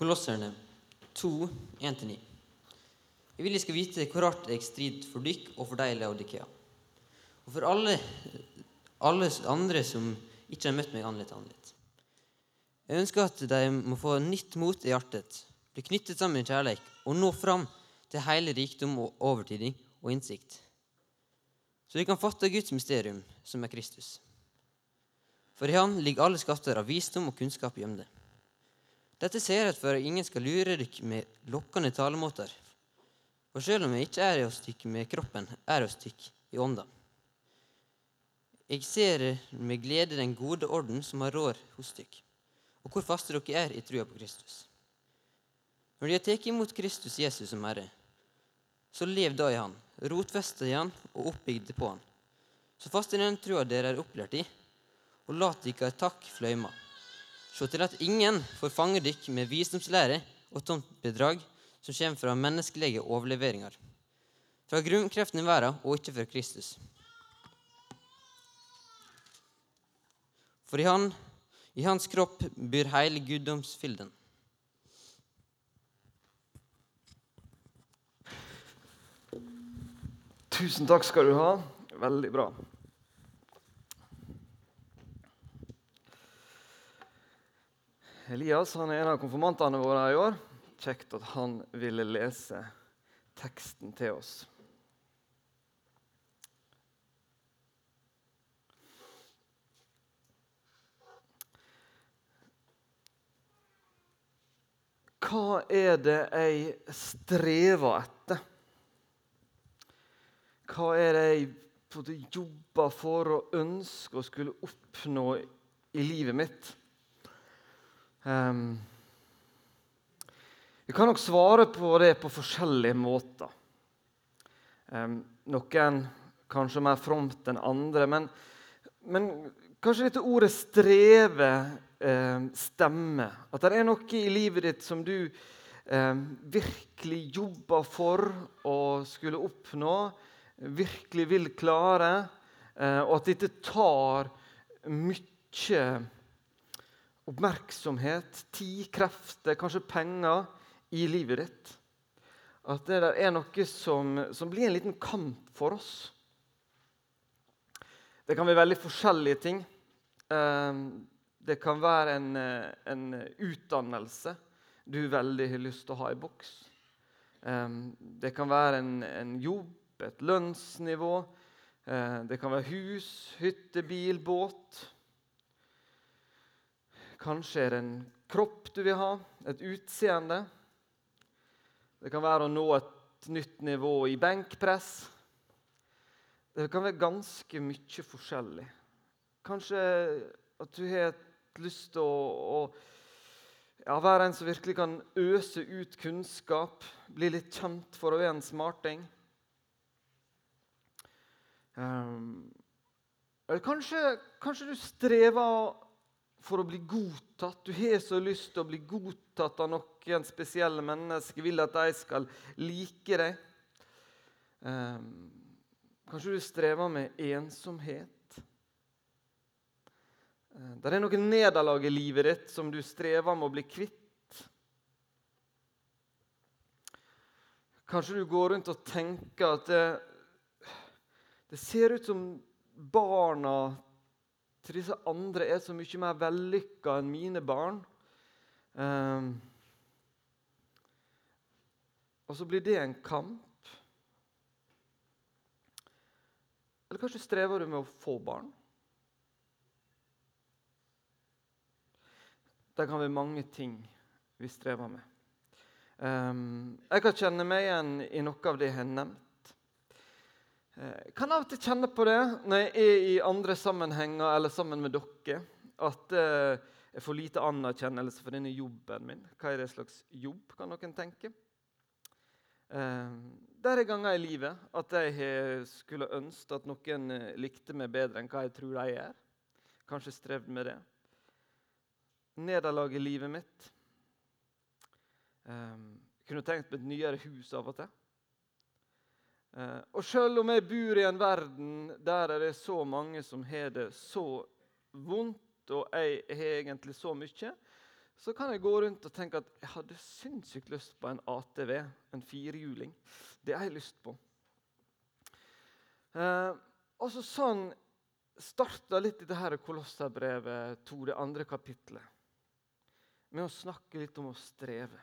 Kolosserne 2, 1-9. Jeg vil de skal vite hvor hardt jeg strid for dykk og for deg, Laodikea. Og for alle, alle andre som ikke har møtt meg annerledes annerledes. Jeg ønsker at de må få nytt mot i hjertet, bli knyttet sammen i kjærleik og nå fram til hele rikdom og overtidning og innsikt. Så de kan fatte Guds mysterium, som er Kristus. For i Han ligger alle skatter av visdom og kunnskap gjemte. Dette ser jeg for at ingen skal lure dere med lokkende talemåter. For selv om jeg ikke er hos dere med kroppen, er hos dere i ånda. Jeg ser med glede den gode orden som har rår hos dere, og hvor faste dere er i trua på Kristus. Når de har tatt imot Kristus Jesus som Herre, så lev da i Han, rotfesta i Han og oppbygd på Han. Så fast i den trua dere er opplært i, og lat dere takk fløyma. Se til at ingen får fange dykk med visdomslære og tomt bedrag som kommer fra menneskelige overleveringer, fra grunnkreftene i verden og ikke fra Kristus. For i, han, i hans kropp byr hele guddomsfylden. Tusen takk skal du ha. Veldig bra. Elias han er en av konfirmantene våre i år. Kjekt at han ville lese teksten til oss. Hva er det jeg strever etter? Hva er det jeg jobber for og ønsker å skulle oppnå i livet mitt? Um, vi kan nok svare på det på forskjellige måter. Um, noen kanskje mer fromt enn andre. Men, men kanskje dette ordet 'streve' eh, stemmer. At det er noe i livet ditt som du virkelig jobber for å skulle oppnå, virkelig vil klare, eh, og at dette tar mye oppmerksomhet, tid, krefter, kanskje penger i livet ditt. At det der er noe som, som blir en liten kamp for oss. Det kan være veldig forskjellige ting. Ehm, det kan være en, en utdannelse du veldig har lyst til å ha i boks. Ehm, det kan være en, en jobb, et lønnsnivå. Ehm, det kan være hus, hytte, bil, båt. Kanskje er det en kropp du vil ha, et utseende. Det kan være å nå et nytt nivå i benkpress. Det kan være ganske mye forskjellig. Kanskje at du har lyst til å, å ja, være en som virkelig kan øse ut kunnskap, bli litt kjent for å være en smarting. Um, eller kanskje, kanskje du strever for å bli godtatt. Du har så lyst til å bli godtatt av noen spesielle mennesker. Vil at de skal like deg. Um, kanskje du strever med ensomhet. Uh, det er noen nederlag i livet ditt som du strever med å bli kvitt. Kanskje du går rundt og tenker at det, det ser ut som barna til disse andre er så mye mer vellykka enn mine barn. Um, og så blir det en kamp. Eller kanskje strever du med å få barn? Det kan være mange ting vi strever med. Um, jeg kan kjenne meg igjen i noe av det jeg har nevnt. Jeg uh, kan av og til kjenne på det når jeg er i andre sammenhenger eller sammen med dere, at uh, jeg får lite anerkjennelse for denne jobben min. Hva er det slags jobb, kan noen tenke? Der det er ganger i livet at jeg skulle ønske at noen likte meg bedre enn hva jeg tror de er. Kanskje strevd med det. Nederlag i livet mitt. Jeg kunne tenkt meg et nyere hus av og til. Uh, og selv om jeg bor i en verden der det er så mange som har det så vondt, og jeg har egentlig så mye, så kan jeg gå rundt og tenke at jeg hadde sinnssykt lyst på en ATV, en firehjuling. Det har jeg lyst på. Eh, og så sånn starta litt i dette her Kolosserbrevet 2, det andre kapitlet, med å snakke litt om å streve.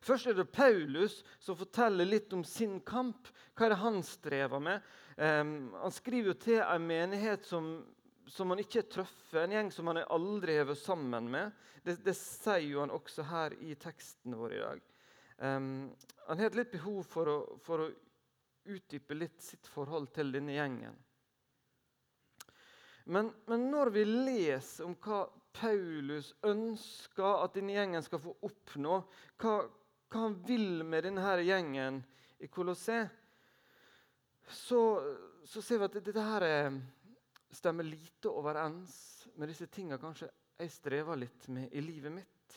Først er det Paulus som forteller litt om sin kamp. Hva er det han strever med? Um, han skriver jo til en menighet som, som han ikke har truffet, en gjeng som han aldri har vært sammen med. Det, det, sier jo han også her i teksten vår i dag. Um, han har litt behov for å, for å utdype litt sitt forhold til denne gjengen. Men, men, når vi leser om hva Paulus ønsker at denne gjengen skal få oppnå, hva, hva han vil med denne gjengen i Colosset, så, så, ser vi at dette her stemmer lite overens med disse tingene kanskje jeg strever litt med i livet mitt.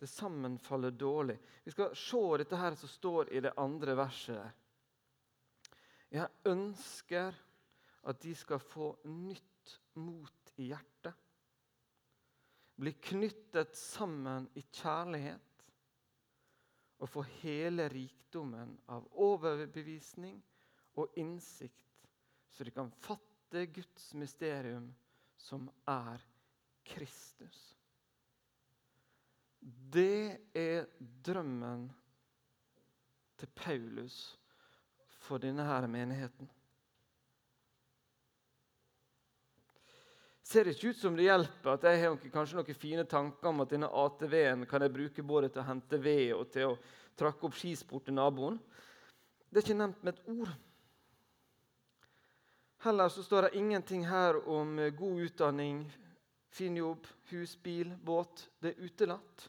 Det sammenfaller dårlig. Vi skal se dette her som står i det andre verset. Jeg ønsker at de skal få nytt mot i hjertet. Bli knyttet sammen i kjærlighet og få hele rikdommen av overbevisning og innsikt, så de kan fatte Guds mysterium, som er Kristus. Det er drømmen til Paulus for denne menigheten. Ser det ikke ut som det hjelper at jeg har kanskje noen fine tanker om at denne ATV-en kan jeg bruke både til å hente ved og til å trakke opp skisport til naboen. Det er ikke nevnt med et ord. Heller så står det ingenting her om god utdanning, fin jobb, hus, bil, båt. Det er utelatt.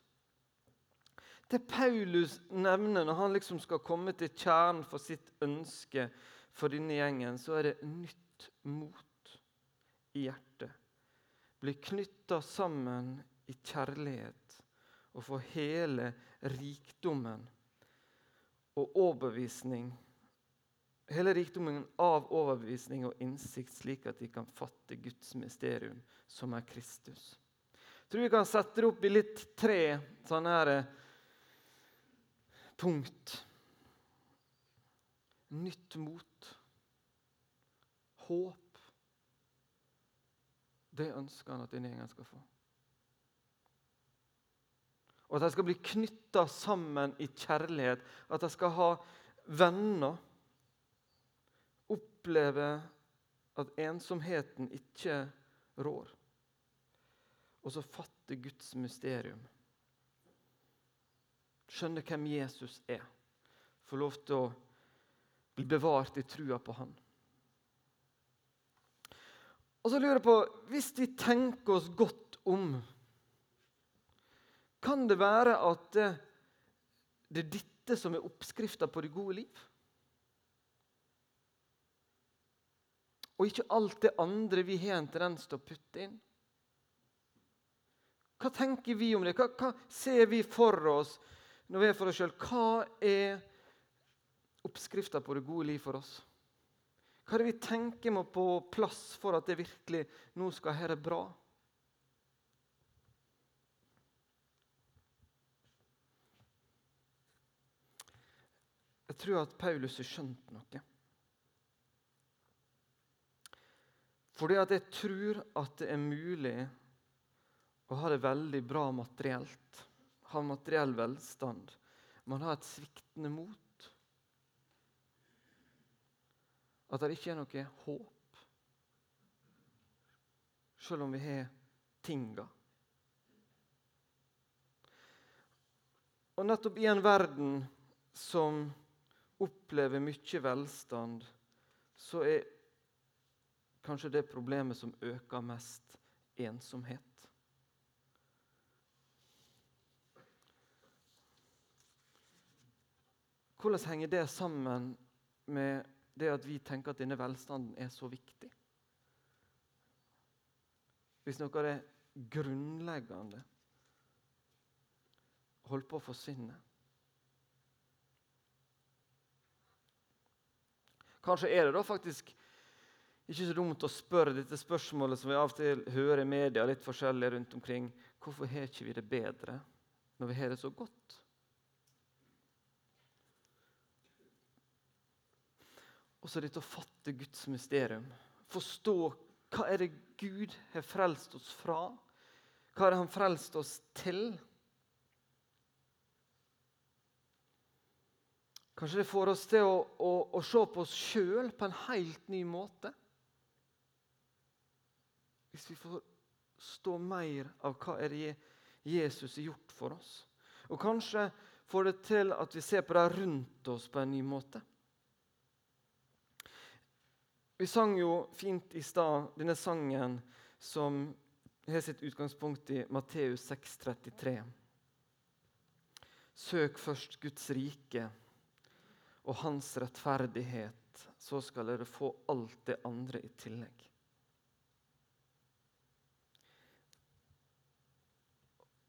Det Paulus nevner når han liksom skal komme til kjernen for sitt ønske for denne gjengen, så er det nytt mot i hjertet bli knytta sammen i kjærlighet og få hele rikdommen og overbevisning Hele rikdommen av overbevisning og innsikt, slik at de kan fatte Guds mysterium, som er Kristus. Jeg tror vi kan sette det opp i litt tre sånne her eh, punkt. Nytt mot. Håp det ønsker han at denne gjengen skal få. Og at de skal bli knytta sammen i kjærlighet. At de skal ha venner. Oppleve at ensomheten ikke rår. Og så fatte Guds mysterium. Skjønne hvem Jesus er. Få lov til å bli bevart i trua på Han. Og så lurer jeg på Hvis vi tenker oss godt om, kan det være at det er dette som er oppskrifta på det gode liv? Og ikke alt det andre vi har en tendens til å putte inn? Hva tenker vi om det? Hva, hva ser vi for oss når vi er for oss sjøl? Hva er oppskrifta på det gode liv for oss? Hva er det vi tenker må på plass for at det virkelig nå skal være bra? Jeg tror at Paulus har skjønt noe. Fordi at jeg tror at det er mulig å ha det veldig bra materielt. Ha materiell velstand. Man har et sviktende mot. At det ikke er noe håp, selv om vi har tinga. Og nettopp i en verden som opplever mye velstand, så er kanskje det problemet som øker mest, ensomhet. Hvordan henger det sammen med det at vi tenker at denne velstanden er så viktig. Hvis noe av det grunnleggende holder på å forsvinne. Kanskje er det da faktisk ikke så dumt å spørre dette spørsmålet som vi av og til hører i media litt forskjellig rundt omkring. hvorfor har ikke vi det bedre når vi har det så godt? Og så dette å fatte Guds mysterium. Forstå hva er det Gud har frelst oss fra? Hva det Han frelst oss til? Kanskje det får oss til å, å, å se på oss sjøl på en helt ny måte? Hvis vi får stå mer av hva er det Jesus har gjort for oss. Og kanskje får det til at vi ser på det rundt oss på en ny måte. Vi sang jo fint i stad denne sangen som har sitt utgangspunkt i Matteus 6,33. Søk først Guds rike og hans rettferdighet, så skal dere få alt det andre i tillegg.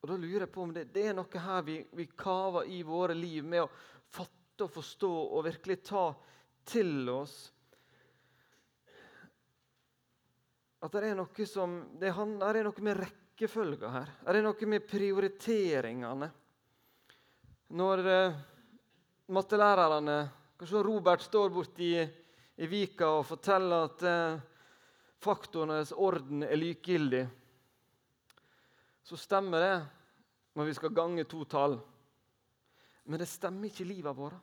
Og Da lurer jeg på om det, det er noe her vi, vi kaver i våre liv med å fatte og forstå og virkelig ta til oss. At det er noe som det er, noe med rekkefølga her. Det noe med prioriteringene. Når eh, mattelærerne Kanskje Robert står borti i Vika og forteller at eh, faktorenes orden er likegyldig så stemmer det når vi skal gange to tall. Men det stemmer ikke i livet vårt.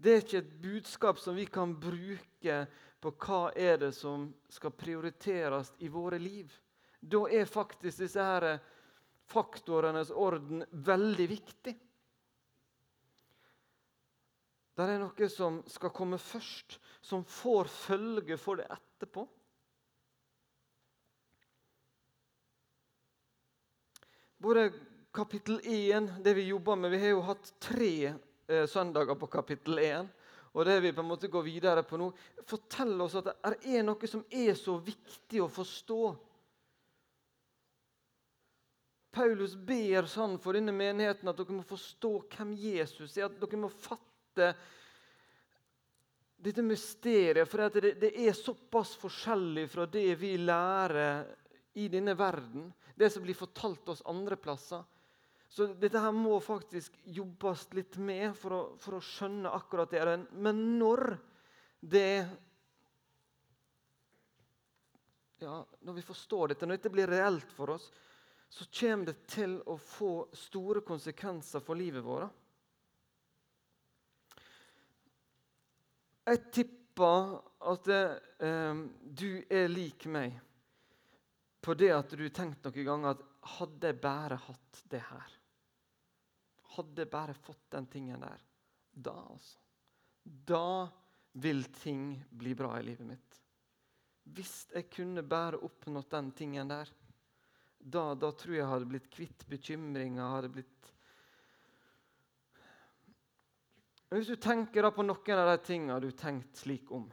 Det er ikke et budskap som vi kan bruke på hva er det som skal prioriteres i våre liv. Da er faktisk disse her faktorenes orden veldig viktig. Det er noe som skal komme først, som får følge for det etterpå. Både kapittel 1, det vi jobber med Vi har jo hatt tre eh, søndager på kapittel 1. Og det vi på en måte går videre på nå, forteller oss at det er noe som er så viktig å forstå. Paulus ber sånn for denne menigheten at dere må forstå hvem Jesus er. At dere må fatte dette mysteriet. For det, det er såpass forskjellig fra det vi lærer i denne verden det som blir fortalt oss andre plasser. Så dette her må faktisk jobbes litt med for å, for å skjønne akkurat det. Men når det ja, Når vi forstår dette, når dette blir reelt for oss, så kommer det til å få store konsekvenser for livet vårt. Jeg tipper at eh, du er lik meg på det at du tenkte noen ganger at hadde jeg bare hatt det her Hadde bare fått den tingen der Da, altså. Da vil ting bli bra i livet mitt. Hvis jeg kunne bare oppnådd den tingen der, da, da tror jeg jeg hadde blitt kvitt bekymringer. hadde blitt... Hvis du tenker på noen av de tingene du tenkte slik om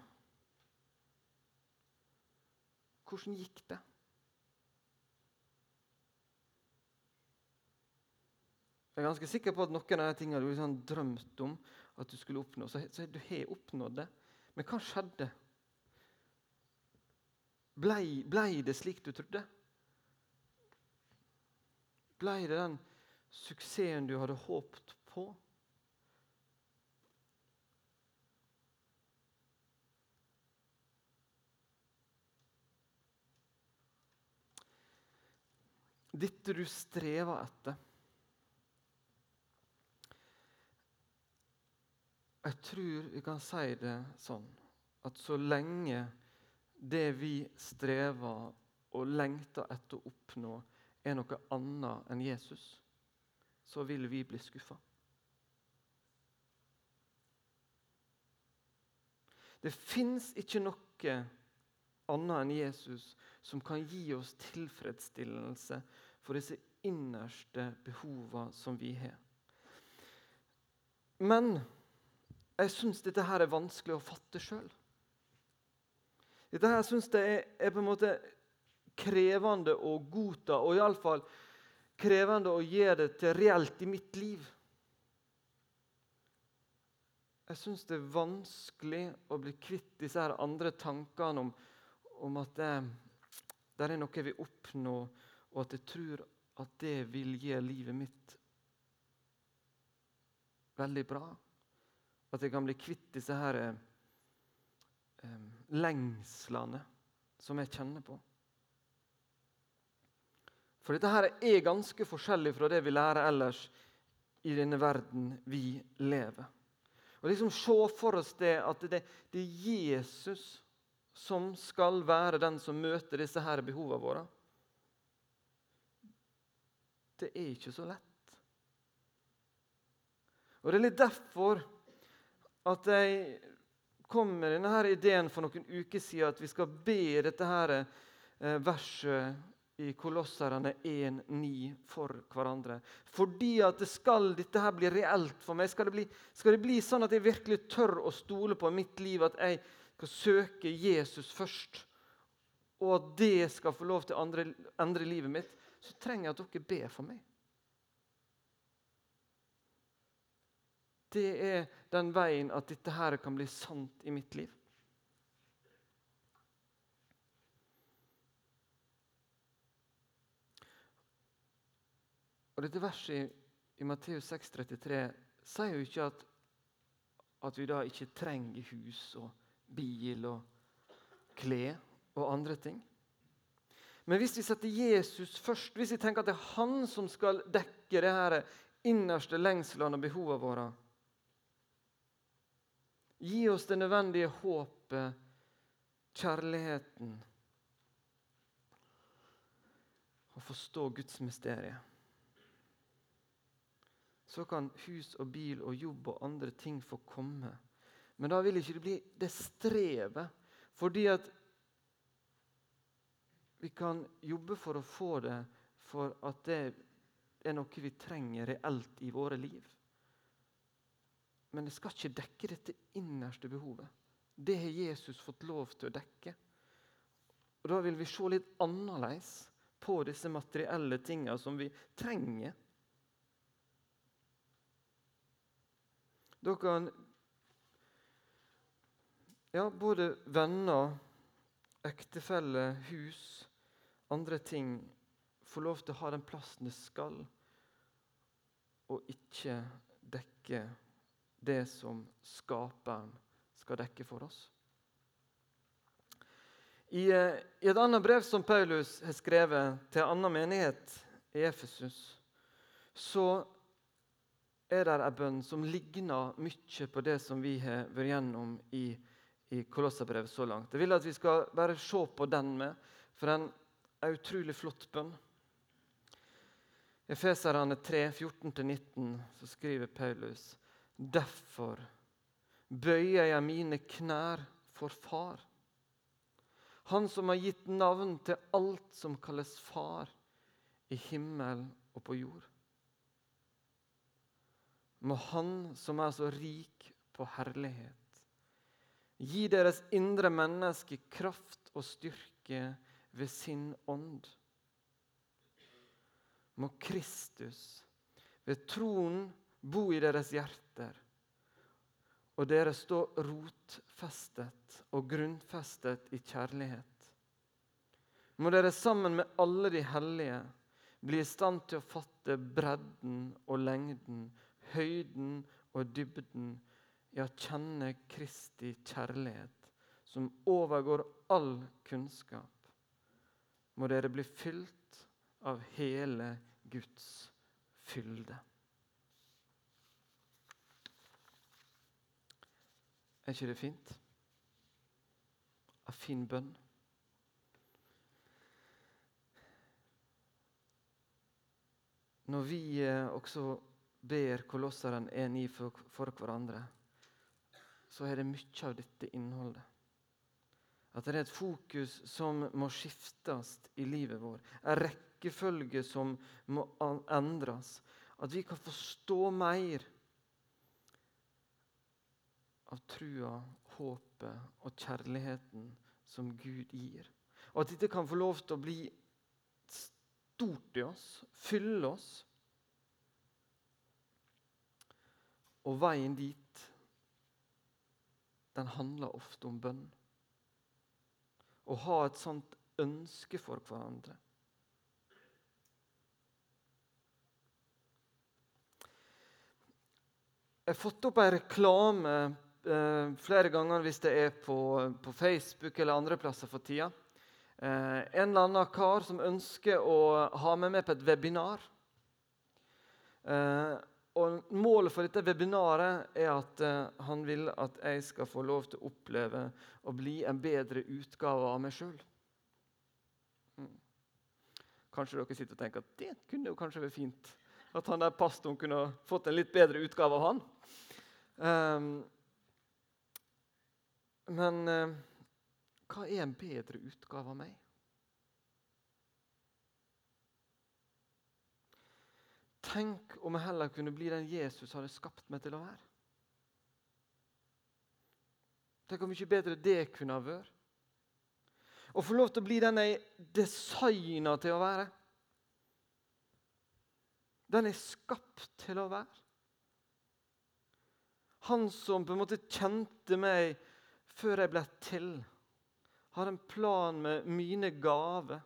Hvordan gikk det? Jeg er ganske sikker på at noen av de tingene du liksom drømte om at du skulle oppnå, så, så du har oppnådd det. Men hva skjedde? Blei, blei det slik du trodde? Blei det den suksessen du hadde håpet på? Dette du strever etter Jeg tror vi kan si det sånn at så lenge det vi strever og lengter etter å oppnå, er noe annet enn Jesus, så vil vi bli skuffa. Det fins ikke noe annet enn Jesus som kan gi oss tilfredsstillelse for disse innerste behovene som vi har. Men jeg syns dette her er vanskelig å fatte sjøl. Dette her syns jeg er, er, på en måte krevende å godta, og iallfall krevende å gjøre det til reelt i mitt liv. Jeg syns det er vanskelig å bli kvitt disse her andre tankene om, om at det, det, er noe jeg vil oppnå, og at jeg tror at det vil gjøre livet mitt veldig bra. At jeg kan bli kvitt disse her eh, lengslene som jeg kjenner på. For dette her er ganske forskjellig fra det vi lærer ellers i denne verden vi lever. Og liksom Se for oss det at det, det er Jesus som skal være den som møter disse her behovene våre. Det er ikke så lett. Og Det er litt derfor at jeg kom med denne ideen for noen uker siden at vi skal be dette her eh, verset i Kolosserne 1,9 for hverandre. Fordi at det skal dette her bli reelt for meg. Skal det, bli, skal det bli sånn at jeg virkelig tør å stole på mitt liv, at jeg skal søke Jesus først, og at det skal få lov til å endre livet mitt, så trenger jeg at dere ber for meg. Det er den veien at dette her kan bli sant i mitt liv. Og Dette verset i Matteus 6,33 sier jo ikke at, at vi da ikke trenger hus og bil og klær og andre ting. Men hvis vi setter Jesus først, hvis vi tenker at det er han som skal dekke det her innerste lengslene og behovene våre Gi oss det nødvendige håpet, kjærligheten, og forstå Guds mysterium så kan hus og bil og jobb og andre ting få komme. Men da vil ikke det bli det strevet. Fordi at vi kan jobbe for å få det for at det er noe vi trenger reelt i våre liv. Men det skal ikke dekke dette innerste behovet. Det har Jesus fått lov til å dekke. Og Da vil vi se litt annerledes på disse materielle tingene som vi trenger. Da kan ja, både venner, ektefelle, hus, andre ting få lov til å ha den plassen det skal, og ikke dekke det som skaperen skal dekke for oss. I, eh, I, et annet brev som Paulus har skrevet til en annen menighet i Efesus, så er det en bønn som ligner mye på det som vi har vært gjennom i, i Kolosserbrevet så langt. Jeg vil at vi skal bare se på den med, for den er en utrolig flott bønn. I Efeserne 3, 14-19 så skriver Paulus.: Derfor bøyer jeg mine knær for Far, Han som har gitt navn til alt som kalles Far, i himmel og på jord må Han som er så rik på herlighet, gi deres indre menneske kraft og styrke ved sin ånd. Må Kristus ved troen bo i deres hjerter, og dere stå rotfestet og grunnfestet i kjærlighet. Må dere sammen med alle de hellige bli i stand til å fatte bredden og lengden høyden og dybden å kjenne Kristi kjærlighet, som overgår all kunnskap. Må dere bli fylt av hele Guds fylde. Er ikke det fint? Av fin bønn. Når vi eh, også ber kolosseren 1.9 for, for hverandre, så er det mye av dette innholdet. At det er et fokus som må skiftes i livet vår. En rekkefølge som må endres. At vi kan forstå mer av trua, håpet og kjærligheten som Gud gir. Og at dette kan få lov til å bli stort i oss, fylle oss. Og veien dit, den handler ofte om bønn. Å ha et sånt ønske for hverandre. Jeg har fått opp en reklame eh, flere ganger hvis det er på, på, Facebook eller andre plasser for tida. Eh, en eller annen kar som ønsker å ha meg med på et webinar. Eh, og Målet for dette webinaret er at eh, han vil at jeg skal få lov til å oppleve å bli en bedre utgave av meg sjøl. Mm. Kanskje dere sitter og tenker at det kunne jo kanskje vært fint. At han der pastoren kunne fått en litt bedre utgave av han. Um, men uh, hva er en bedre utgave av meg? Tenk om jeg heller kunne bli den Jesus hadde skapt meg til å være. Tenk hvor mye bedre det kunne ha vært. Å få lov til å bli den jeg designa til å være. Den jeg er skapt til å være. Han som på en måte kjente meg før jeg ble til, har en plan med mine gaver.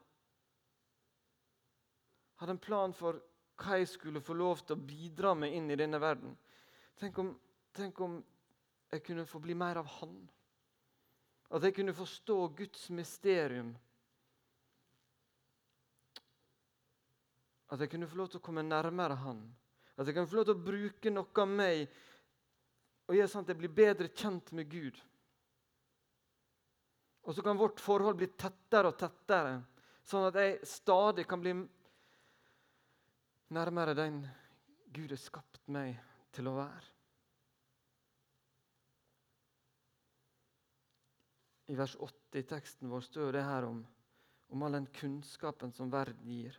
Har en plan for hva jeg skulle få lov til å bidra med inn i denne verden. Tenk om, tenk om jeg kunne få bli mer av Han. At jeg kunne forstå Guds mysterium. At jeg kunne få lov til å komme nærmere Han. At jeg kunne få lov til å bruke noe av meg og gjøre sånn at jeg blir bedre kjent med Gud. Og så kan vårt forhold bli tettere og tettere, sånn at jeg stadig kan bli nærmere den Gud har skapt meg til å være. I vers 8 i teksten vår står det her om, om all den kunnskapen som verden gir.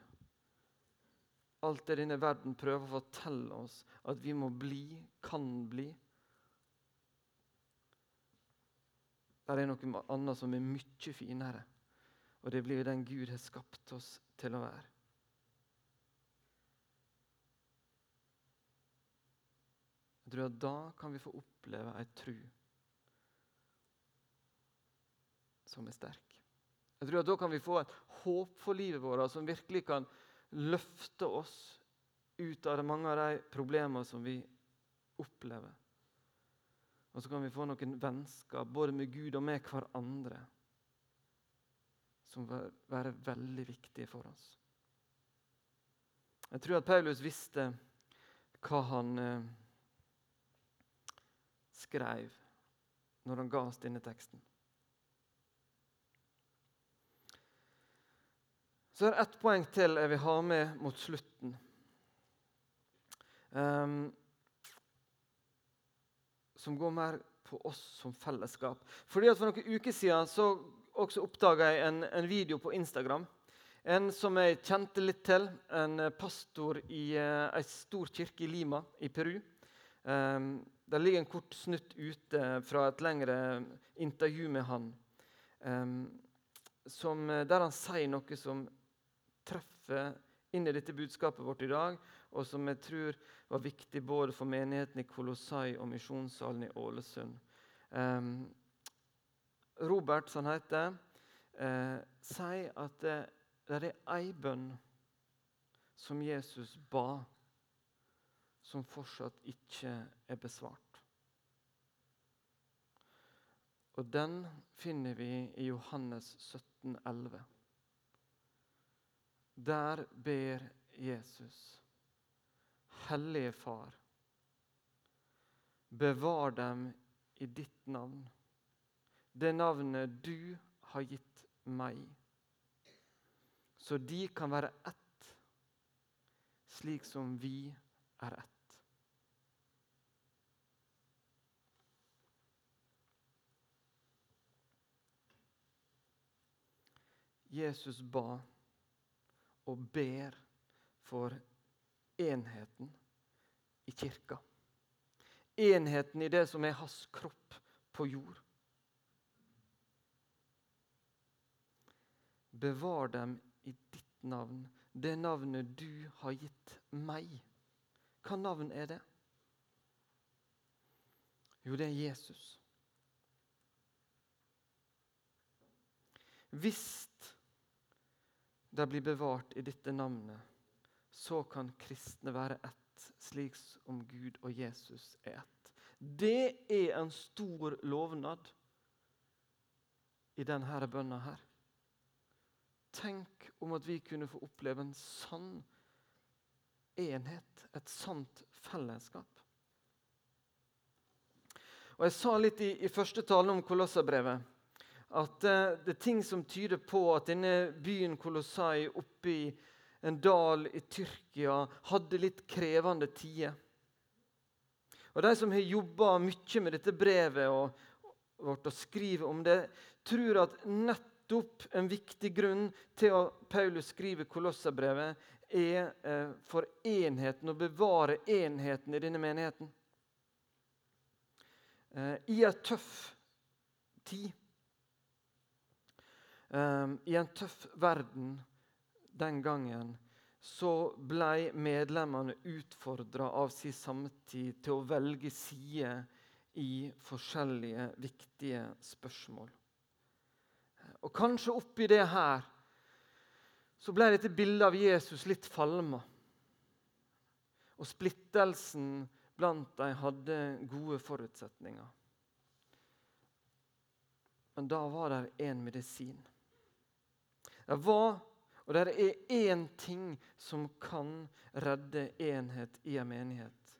Alt det denne verden prøver å fortelle oss at vi må bli, kan bli. Der er noe annet som er mye finere, og det blir den Gud har skapt oss til å være. Jeg tror at da kan vi få oppleve ei tru som er sterk. Jeg tror at Da kan vi få et håp for livet vårt som virkelig kan løfte oss ut av mange av de problemene som vi opplever. Og så kan vi få noen vennskap både med Gud og med hverandre som vil være veldig viktige for oss. Jeg tror at Paulus visste hva han eh, skrev når han ga oss denne teksten. Så er det ett poeng til jeg vil ha med mot slutten. Um, som går mer på oss som fellesskap. Fordi at For noen uker siden så også oppdaga jeg en, en, video på Instagram. En som jeg kjente litt til. En pastor i uh, ei stor kirke i Lima i Peru. Um, det ligger en kort snutt ute fra et lengre intervju med han, um, som, eh, der han sier noe som treffer inn i dette budskapet vårt i dag, og som jeg tror var viktig både for menigheten i Kolossai og misjonssalen i Ålesund. Um, Robert, som han heter, uh, sier at det, det er ei bønn som Jesus ba som fortsatt ikke er besvart. Og den finner vi i Johannes 17, 11. Der ber Jesus, Hellige Far, bevar dem i ditt navn, det navnet du har gitt meg, så de kan være ett, slik som vi er ett. Jesus ba og ber for enheten i kirka. Enheten i det som er hans kropp på jord. Bevar dem i ditt navn, det navnet du har gitt meg. Hva navn er det? Jo, det er Jesus. Hvis det blir bevart i dette navnet, så kan kristne være ett slik som Gud og Jesus er ett. Det er en stor lovnad i denne bønna her. Tenk om at vi kunne få oppleve en sann enhet, et sant fellesskap. Og Jeg sa litt i, i første tale om Kolossabrevet at uh, det er ting som tyder på at denne byen Kolossai oppe i en dal i Tyrkia hadde litt krevende tider. Og De som har jobba mye med dette brevet og, vårt og skriver om det, tror at nettopp en viktig grunn til at Paulus skriver Kolossabrevet, er eh, for enheten, å bevare enheten i denne menigheten. Eh, I en tøff tid, eh, i en tøff verden den gangen, så ble medlemmene utfordra av sin samtid til å velge side i forskjellige viktige spørsmål. Og kanskje oppi det her så ble dette bildet av Jesus litt falma. Og splittelsen blant dem hadde gode forutsetninger. Men da var det én medisin. Det var, og det er én ting som kan redde enhet i en menighet.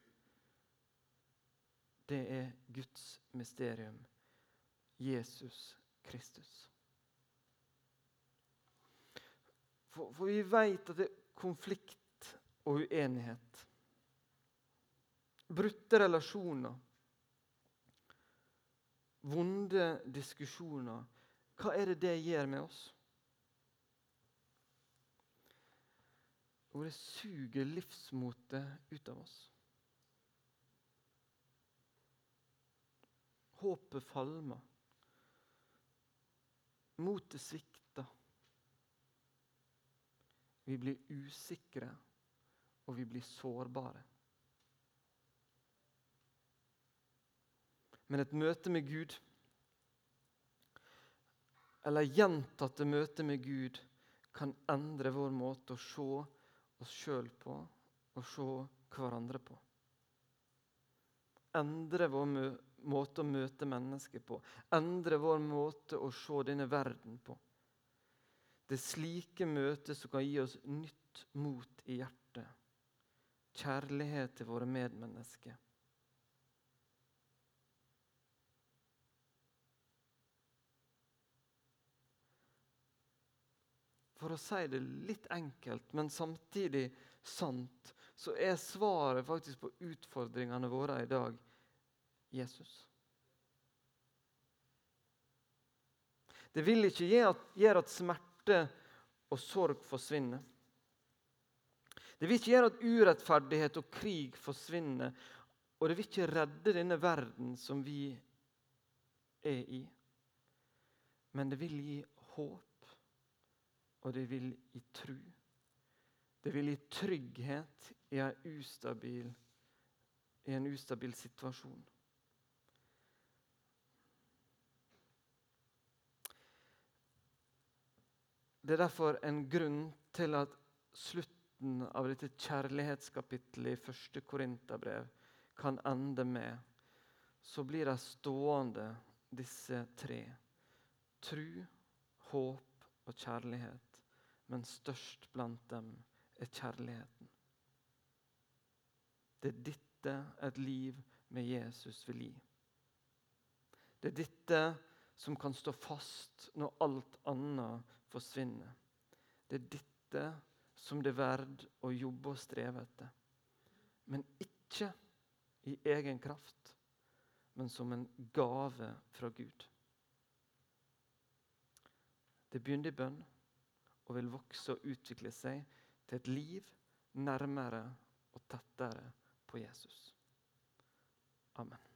Det er Guds mysterium, Jesus Kristus. For, for vi vet at det er konflikt og uenighet. Brutte relasjoner. Vonde diskusjoner. Hva er det det gjør med oss? Og det suger livsmotet ut av oss. Håpet falmer. Motet svikter. Vi blir usikre, og vi blir sårbare. Men et møte med Gud, eller gjentatte møter med Gud, kan endre vår måte å se oss sjøl på og se hverandre på. Endre vår måte å møte mennesker på. Endre vår måte å se denne verden på. Det er slike møter som kan gi oss nytt mot i hjertet. Kjærlighet til våre medmennesker. For å si det litt enkelt, men samtidig sant, så er svaret faktisk på utfordringene våre i dag Jesus. Det vil ikke gjøre at smerte og sorg forsvinner. Det vil ikke gjøre at urettferdighet og krig forsvinner. Og det vil ikke redde denne verden som vi er i. Men det vil gi håp, og det vil gi tru. Det vil gi trygghet i en ustabil, i en ustabil situasjon. Det er derfor en grunn til at slutten av dette kjærlighetskapittelet i første Korinterbrev kan ende med Så blir de stående, disse tre. Tru, håp og kjærlighet. Men størst blant dem er kjærligheten. Det er dette et liv med Jesus vil gi. Det er dette som kan stå fast når alt annet forsvinner. Det er dette som det er verd å jobbe og streve etter. Men ikke i egen kraft, men som en gave fra Gud. Det begynner i bønn og vil vokse og utvikle seg til et liv nærmere og tettere på Jesus. Amen.